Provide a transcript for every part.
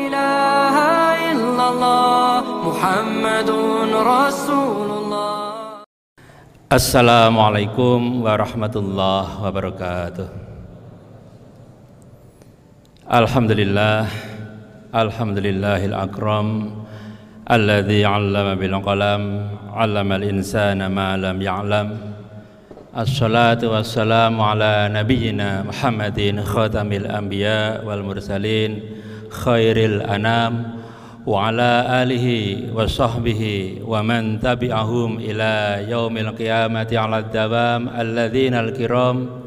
إله إلا الله محمد رسول الله Assalamualaikum warahmatullahi wabarakatuh Alhamdulillah Alhamdulillahil akram Alladhi 'allama bil qalam 'allama al insana ma lam ya'lam Assalatu wassalamu ala nabiyyina Muhammadin khatamil anbiya wal mursalin khairil anam wa ala alihi wa sahbihi wa man tabi'ahum ila yaumil qiyamati ala dawam alladzina al-kiram.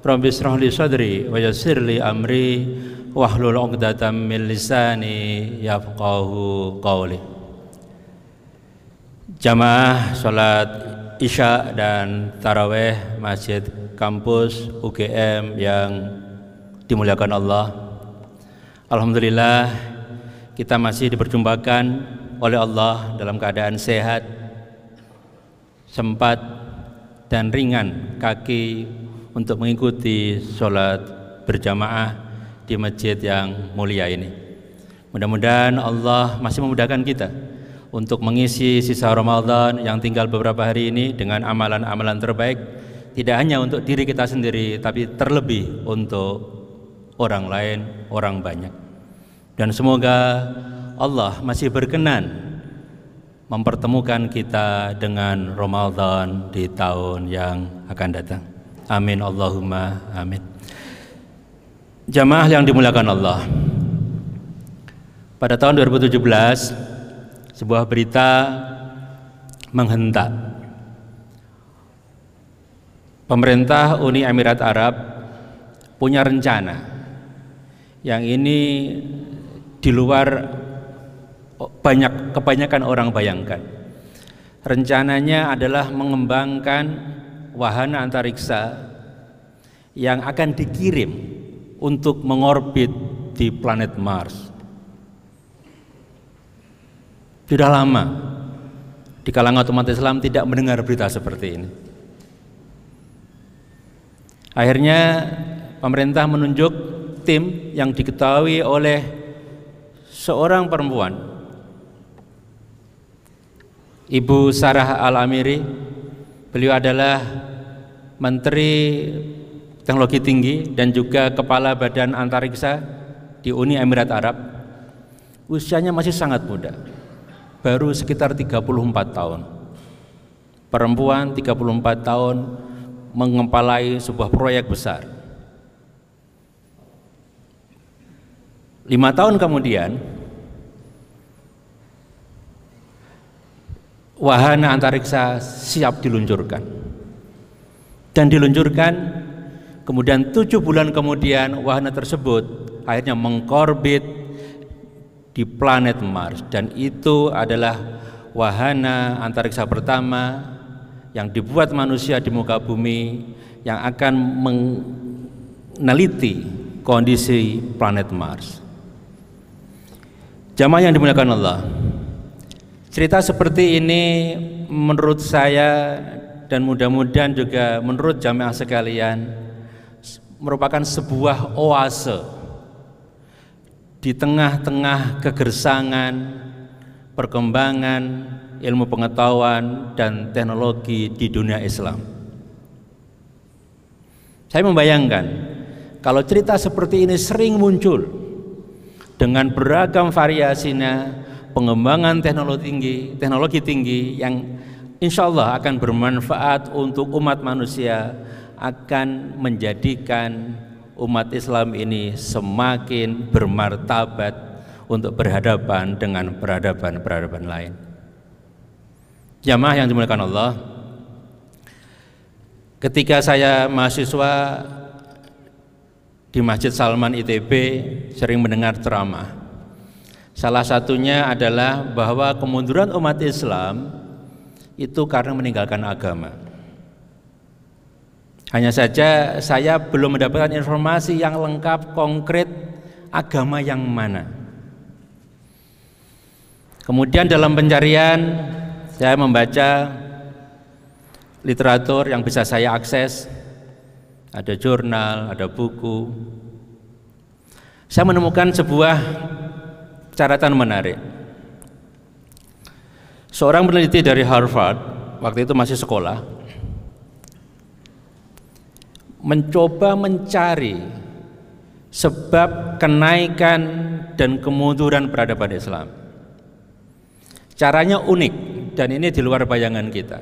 Rabbi israh li sadri wa yassir li amri wahlul 'uqdatam min lisani yafqahu qawli. Jamaah salat Isya dan Taraweh Masjid Kampus UGM yang dimuliakan Allah Alhamdulillah kita masih diperjumpakan oleh Allah dalam keadaan sehat, sempat dan ringan kaki untuk mengikuti sholat berjamaah di masjid yang mulia ini. Mudah-mudahan Allah masih memudahkan kita untuk mengisi sisa Ramadan yang tinggal beberapa hari ini dengan amalan-amalan terbaik tidak hanya untuk diri kita sendiri tapi terlebih untuk orang lain, orang banyak. Dan semoga Allah masih berkenan mempertemukan kita dengan Ramadan di tahun yang akan datang. Amin Allahumma amin. Jamaah yang dimuliakan Allah. Pada tahun 2017 sebuah berita menghentak pemerintah Uni Emirat Arab punya rencana yang ini di luar banyak kebanyakan orang bayangkan. Rencananya adalah mengembangkan wahana antariksa yang akan dikirim untuk mengorbit di planet Mars. Sudah lama di kalangan umat Islam tidak mendengar berita seperti ini. Akhirnya pemerintah menunjuk tim yang diketahui oleh seorang perempuan Ibu Sarah Al-Amiri beliau adalah Menteri Teknologi Tinggi dan juga Kepala Badan Antariksa di Uni Emirat Arab usianya masih sangat muda baru sekitar 34 tahun. Perempuan 34 tahun mengempalai sebuah proyek besar Lima tahun kemudian, wahana antariksa siap diluncurkan. Dan diluncurkan, kemudian tujuh bulan kemudian wahana tersebut akhirnya mengkorbit di planet Mars. Dan itu adalah wahana antariksa pertama yang dibuat manusia di muka bumi yang akan meneliti kondisi planet Mars. Jamaah yang dimuliakan Allah. Cerita seperti ini menurut saya dan mudah-mudahan juga menurut jamaah sekalian merupakan sebuah oase di tengah-tengah kegersangan, perkembangan ilmu pengetahuan dan teknologi di dunia Islam. Saya membayangkan kalau cerita seperti ini sering muncul dengan beragam variasinya pengembangan teknologi tinggi, teknologi tinggi yang insya Allah akan bermanfaat untuk umat manusia akan menjadikan umat Islam ini semakin bermartabat untuk berhadapan dengan peradaban-peradaban lain. Jamaah yang dimuliakan Allah, ketika saya mahasiswa di Masjid Salman ITB sering mendengar ceramah. Salah satunya adalah bahwa kemunduran umat Islam itu karena meninggalkan agama. Hanya saja saya belum mendapatkan informasi yang lengkap konkret agama yang mana. Kemudian dalam pencarian saya membaca literatur yang bisa saya akses ada jurnal, ada buku. Saya menemukan sebuah catatan menarik. Seorang peneliti dari Harvard waktu itu masih sekolah mencoba mencari sebab kenaikan dan kemunduran peradaban Islam. Caranya unik dan ini di luar bayangan kita.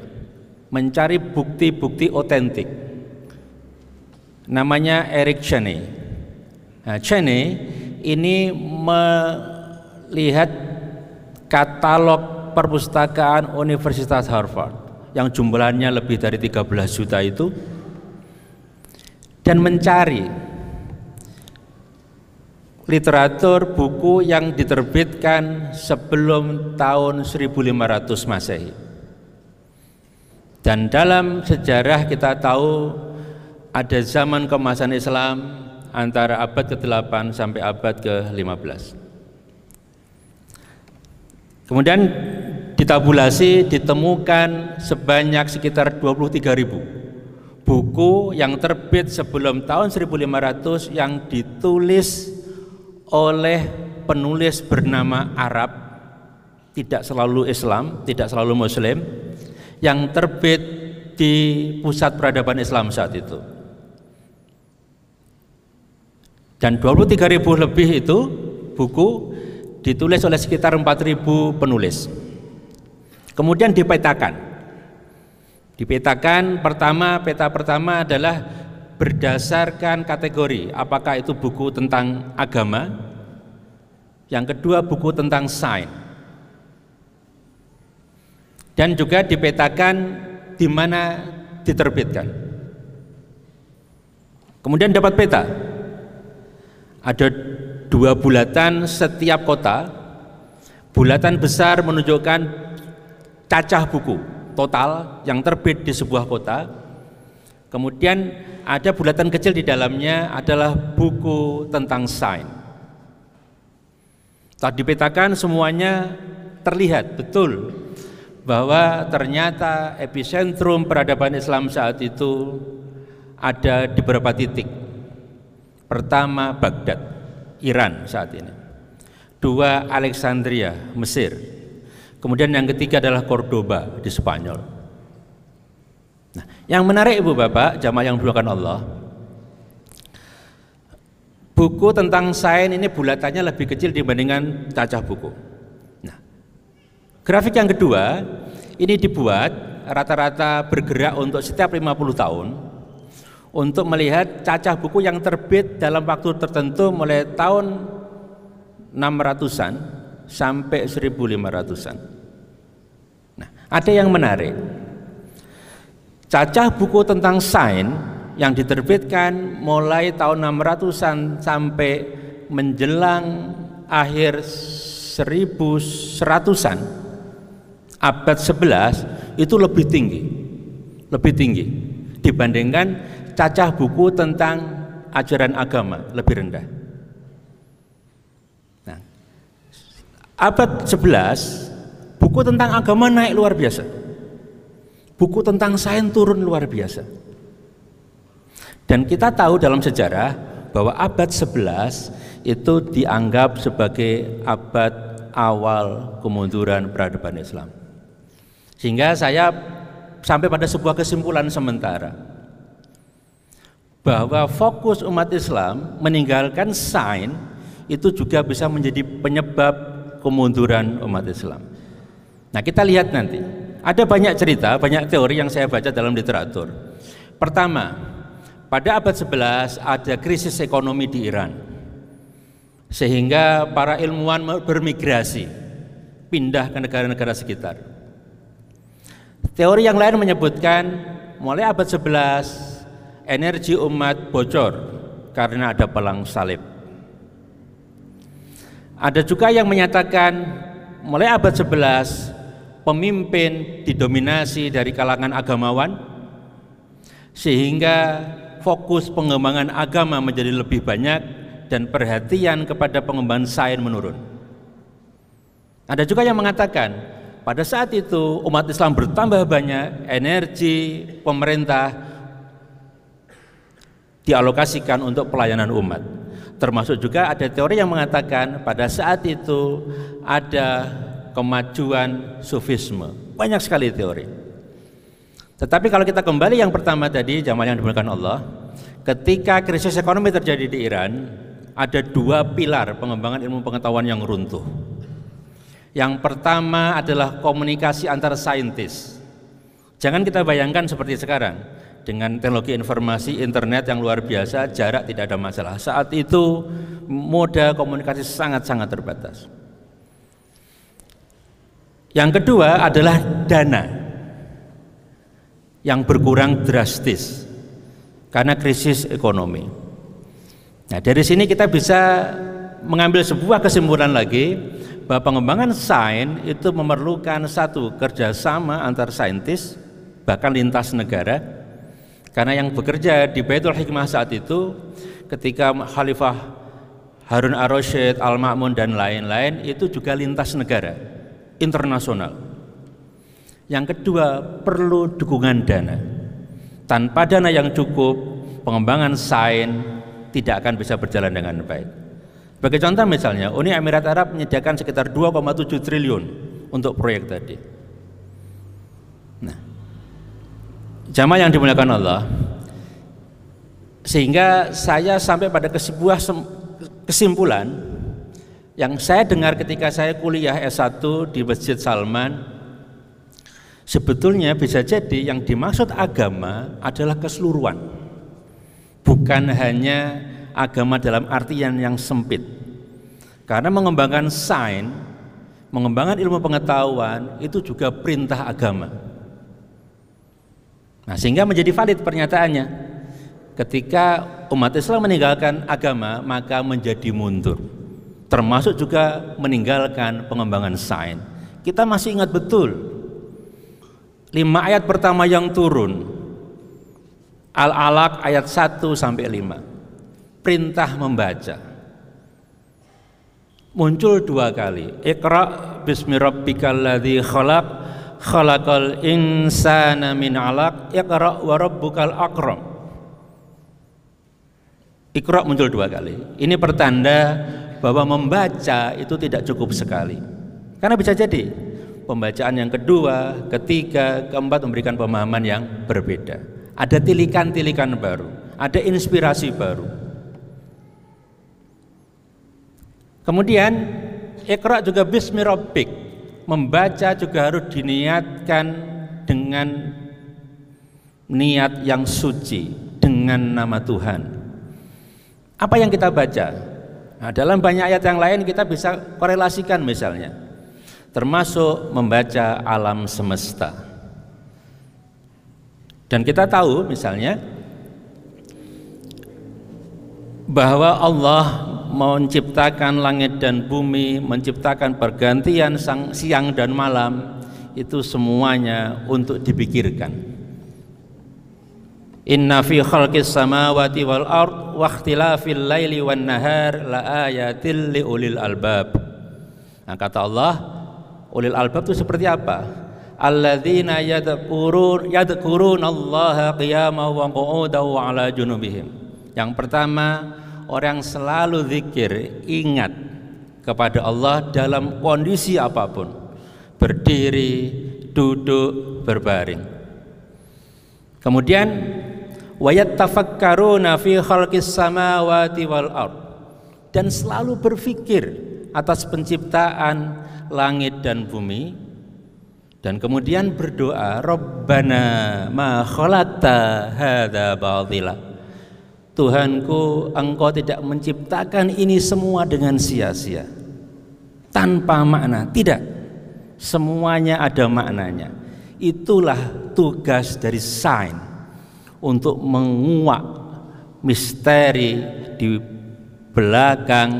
Mencari bukti-bukti otentik. Namanya Eric Cheney. Nah, Cheney ini melihat katalog perpustakaan Universitas Harvard yang jumlahnya lebih dari 13 juta itu dan mencari literatur buku yang diterbitkan sebelum tahun 1500 Masehi. Dan dalam sejarah kita tahu ada zaman kemasan Islam antara abad ke-8 sampai abad ke-15. Kemudian ditabulasi ditemukan sebanyak sekitar 23 ribu buku yang terbit sebelum tahun 1500 yang ditulis oleh penulis bernama Arab tidak selalu Islam, tidak selalu Muslim yang terbit di pusat peradaban Islam saat itu. Dan 23 ribu lebih itu buku ditulis oleh sekitar 4 ribu penulis. Kemudian dipetakan. Dipetakan pertama, peta pertama adalah berdasarkan kategori, apakah itu buku tentang agama, yang kedua buku tentang sains, dan juga dipetakan di mana diterbitkan. Kemudian dapat peta, ada dua bulatan setiap kota. Bulatan besar menunjukkan cacah buku total yang terbit di sebuah kota. Kemudian ada bulatan kecil di dalamnya adalah buku tentang sains. Tak dipetakan semuanya terlihat betul bahwa ternyata epicentrum peradaban Islam saat itu ada di beberapa titik Pertama Baghdad, Iran saat ini. Dua Alexandria, Mesir. Kemudian yang ketiga adalah Cordoba di Spanyol. Nah, yang menarik Ibu Bapak, jamaah yang dimuliakan Allah, buku tentang sains ini bulatannya lebih kecil dibandingkan cacah buku. Nah, grafik yang kedua ini dibuat rata-rata bergerak untuk setiap 50 tahun untuk melihat cacah buku yang terbit dalam waktu tertentu mulai tahun 600-an sampai 1500-an. Nah, ada yang menarik. Cacah buku tentang sains yang diterbitkan mulai tahun 600-an sampai menjelang akhir 1100-an abad 11 itu lebih tinggi. Lebih tinggi dibandingkan cacah buku tentang ajaran agama lebih rendah. Nah, abad 11 buku tentang agama naik luar biasa. Buku tentang sains turun luar biasa. Dan kita tahu dalam sejarah bahwa abad 11 itu dianggap sebagai abad awal kemunduran peradaban Islam. Sehingga saya sampai pada sebuah kesimpulan sementara bahwa fokus umat Islam meninggalkan sains itu juga bisa menjadi penyebab kemunduran umat Islam. Nah, kita lihat nanti. Ada banyak cerita, banyak teori yang saya baca dalam literatur. Pertama, pada abad 11 ada krisis ekonomi di Iran. Sehingga para ilmuwan bermigrasi pindah ke negara-negara sekitar. Teori yang lain menyebutkan mulai abad 11 energi umat bocor karena ada pelang salib. Ada juga yang menyatakan mulai abad 11 pemimpin didominasi dari kalangan agamawan sehingga fokus pengembangan agama menjadi lebih banyak dan perhatian kepada pengembangan sains menurun. Ada juga yang mengatakan pada saat itu umat Islam bertambah banyak, energi pemerintah dialokasikan untuk pelayanan umat. Termasuk juga ada teori yang mengatakan pada saat itu ada kemajuan sufisme. Banyak sekali teori. Tetapi kalau kita kembali yang pertama tadi, jamaah yang dimuliakan Allah, ketika krisis ekonomi terjadi di Iran, ada dua pilar pengembangan ilmu pengetahuan yang runtuh. Yang pertama adalah komunikasi antar saintis. Jangan kita bayangkan seperti sekarang dengan teknologi informasi internet yang luar biasa, jarak tidak ada masalah. Saat itu moda komunikasi sangat-sangat terbatas. Yang kedua adalah dana yang berkurang drastis karena krisis ekonomi. Nah, dari sini kita bisa mengambil sebuah kesimpulan lagi bahwa pengembangan sains itu memerlukan satu kerjasama antar saintis bahkan lintas negara karena yang bekerja di Baitul Hikmah saat itu ketika Khalifah Harun ar-Rasyid, Al-Ma'mun dan lain-lain itu juga lintas negara, internasional. Yang kedua, perlu dukungan dana. Tanpa dana yang cukup, pengembangan sains tidak akan bisa berjalan dengan baik. Sebagai contoh misalnya, Uni Emirat Arab menyediakan sekitar 2,7 triliun untuk proyek tadi. Nah, Jamaah yang dimuliakan Allah, sehingga saya sampai pada sebuah kesimpulan yang saya dengar ketika saya kuliah S1 di Masjid Salman sebetulnya bisa jadi yang dimaksud agama adalah keseluruhan. Bukan hanya agama dalam artian yang sempit. Karena mengembangkan sains mengembangkan ilmu pengetahuan itu juga perintah agama Nah, sehingga menjadi valid pernyataannya. Ketika umat Islam meninggalkan agama, maka menjadi mundur. Termasuk juga meninggalkan pengembangan sains. Kita masih ingat betul lima ayat pertama yang turun. Al-Alaq ayat 1 sampai 5. Perintah membaca. Muncul dua kali. Iqra bismi ladzi khalaq khalaqal insana min 'alaq iqra wa rabbukal akram Iqra muncul dua kali. Ini pertanda bahwa membaca itu tidak cukup sekali. Karena bisa jadi pembacaan yang kedua, ketiga, keempat memberikan pemahaman yang berbeda. Ada tilikan-tilikan baru, ada inspirasi baru. Kemudian Iqra juga bismi rabbik membaca juga harus diniatkan dengan niat yang suci dengan nama Tuhan. Apa yang kita baca? Nah, dalam banyak ayat yang lain kita bisa korelasikan misalnya, termasuk membaca alam semesta. Dan kita tahu misalnya bahwa Allah menciptakan langit dan bumi, menciptakan pergantian sang, siang dan malam, itu semuanya untuk dipikirkan. Inna fi khalqis samawati wal ard wa ikhtilafil laili wan nahar la ayatil li ulil albab. Nah, kata Allah, ulil albab itu seperti apa? Alladzina yadhkurun yadhkurun Allah wa qu'udan wa ala junubihim. Yang pertama, orang selalu zikir, ingat kepada Allah dalam kondisi apa pun. Berdiri, duduk, berbaring. Kemudian wayat tafakkaruna fi khalqis samawati wal ard dan selalu berpikir atas penciptaan langit dan bumi dan kemudian berdoa Rabbana ma khalaqta hadza batila Tuhanku engkau tidak menciptakan ini semua dengan sia-sia. Tanpa makna. Tidak. Semuanya ada maknanya. Itulah tugas dari sains untuk menguak misteri di belakang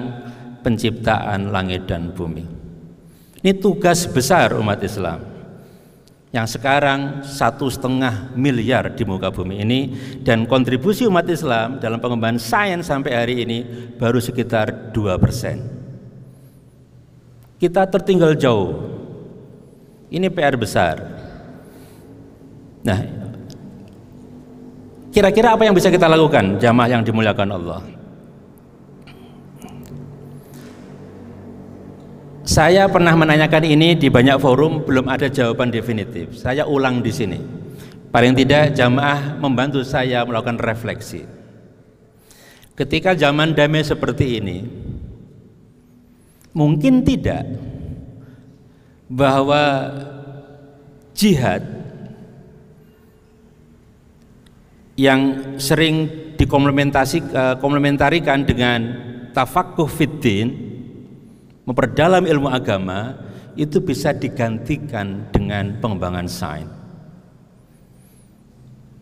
penciptaan langit dan bumi. Ini tugas besar umat Islam yang sekarang satu setengah miliar di muka bumi ini dan kontribusi umat Islam dalam pengembangan sains sampai hari ini baru sekitar 2 persen. Kita tertinggal jauh. Ini PR besar. Nah, kira-kira apa yang bisa kita lakukan jamaah yang dimuliakan Allah? Saya pernah menanyakan ini di banyak forum, belum ada jawaban definitif. Saya ulang di sini. Paling tidak jamaah membantu saya melakukan refleksi. Ketika zaman damai seperti ini, mungkin tidak bahwa jihad yang sering dikomplementarikan dengan tafakuh fiddin memperdalam ilmu agama itu bisa digantikan dengan pengembangan sains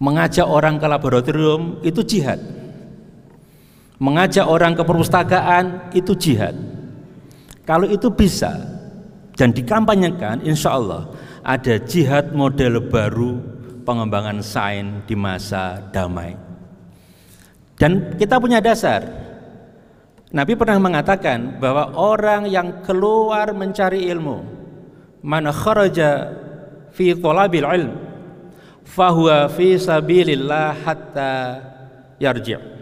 mengajak orang ke laboratorium itu jihad mengajak orang ke perpustakaan itu jihad kalau itu bisa dan dikampanyekan insya Allah ada jihad model baru pengembangan sains di masa damai. Dan kita punya dasar. Nabi pernah mengatakan bahwa orang yang keluar mencari ilmu, man kharaja fi thalabil ilm, fahuwa fi sabilillah hatta yarji'.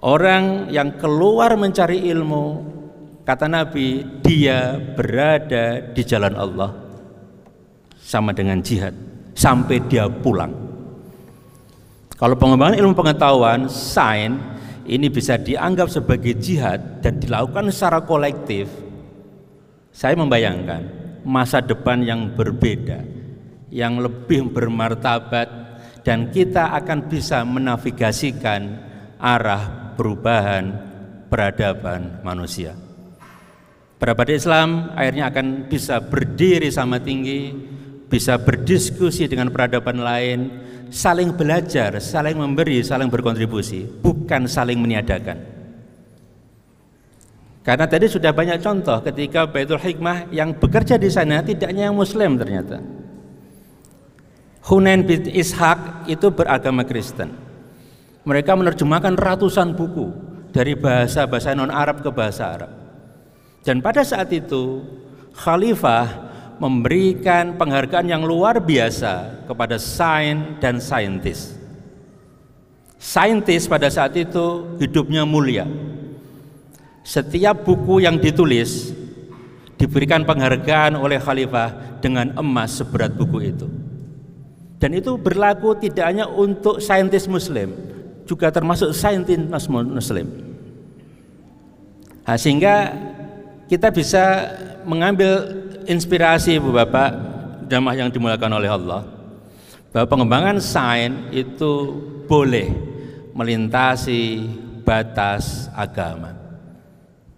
Orang yang keluar mencari ilmu, kata Nabi, dia berada di jalan Allah sama dengan jihad sampai dia pulang. Kalau pengembangan ilmu pengetahuan, sains ini bisa dianggap sebagai jihad dan dilakukan secara kolektif. Saya membayangkan masa depan yang berbeda, yang lebih bermartabat dan kita akan bisa menavigasikan arah perubahan peradaban manusia. Peradaban Islam akhirnya akan bisa berdiri sama tinggi bisa berdiskusi dengan peradaban lain, saling belajar, saling memberi, saling berkontribusi, bukan saling meniadakan. Karena tadi sudah banyak contoh ketika Baitul Hikmah yang bekerja di sana tidak hanya yang muslim ternyata. Hunain bin Ishaq itu beragama Kristen. Mereka menerjemahkan ratusan buku dari bahasa-bahasa non-Arab ke bahasa Arab. Dan pada saat itu khalifah memberikan penghargaan yang luar biasa kepada sains dan saintis. Saintis pada saat itu hidupnya mulia. Setiap buku yang ditulis diberikan penghargaan oleh khalifah dengan emas seberat buku itu. Dan itu berlaku tidak hanya untuk saintis muslim, juga termasuk saintis muslim. Nah, sehingga kita bisa mengambil inspirasi Ibu Bapak jamaah yang dimulakan oleh Allah bahwa pengembangan sains itu boleh melintasi batas agama.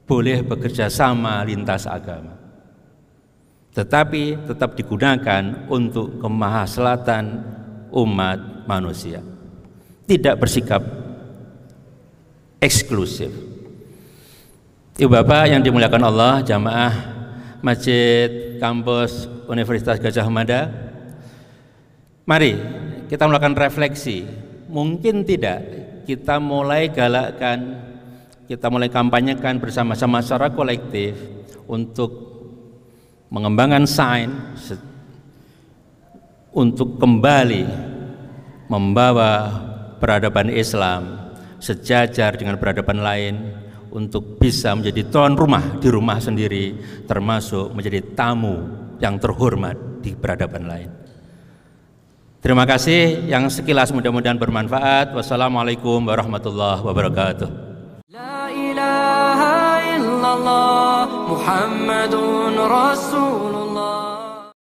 Boleh bekerja sama lintas agama. Tetapi tetap digunakan untuk kemahaselatan umat manusia. Tidak bersikap eksklusif. Ibu Bapak yang dimuliakan Allah jamaah Masjid Kampus Universitas Gajah Mada. Mari kita melakukan refleksi. Mungkin tidak kita mulai galakkan, kita mulai kampanyekan bersama-sama secara kolektif untuk mengembangkan sains untuk kembali membawa peradaban Islam sejajar dengan peradaban lain untuk bisa menjadi tuan rumah di rumah sendiri termasuk menjadi tamu yang terhormat di peradaban lain. Terima kasih yang sekilas mudah-mudahan bermanfaat. Wassalamualaikum warahmatullahi wabarakatuh. La ilaha illallah Muhammadun Rasulullah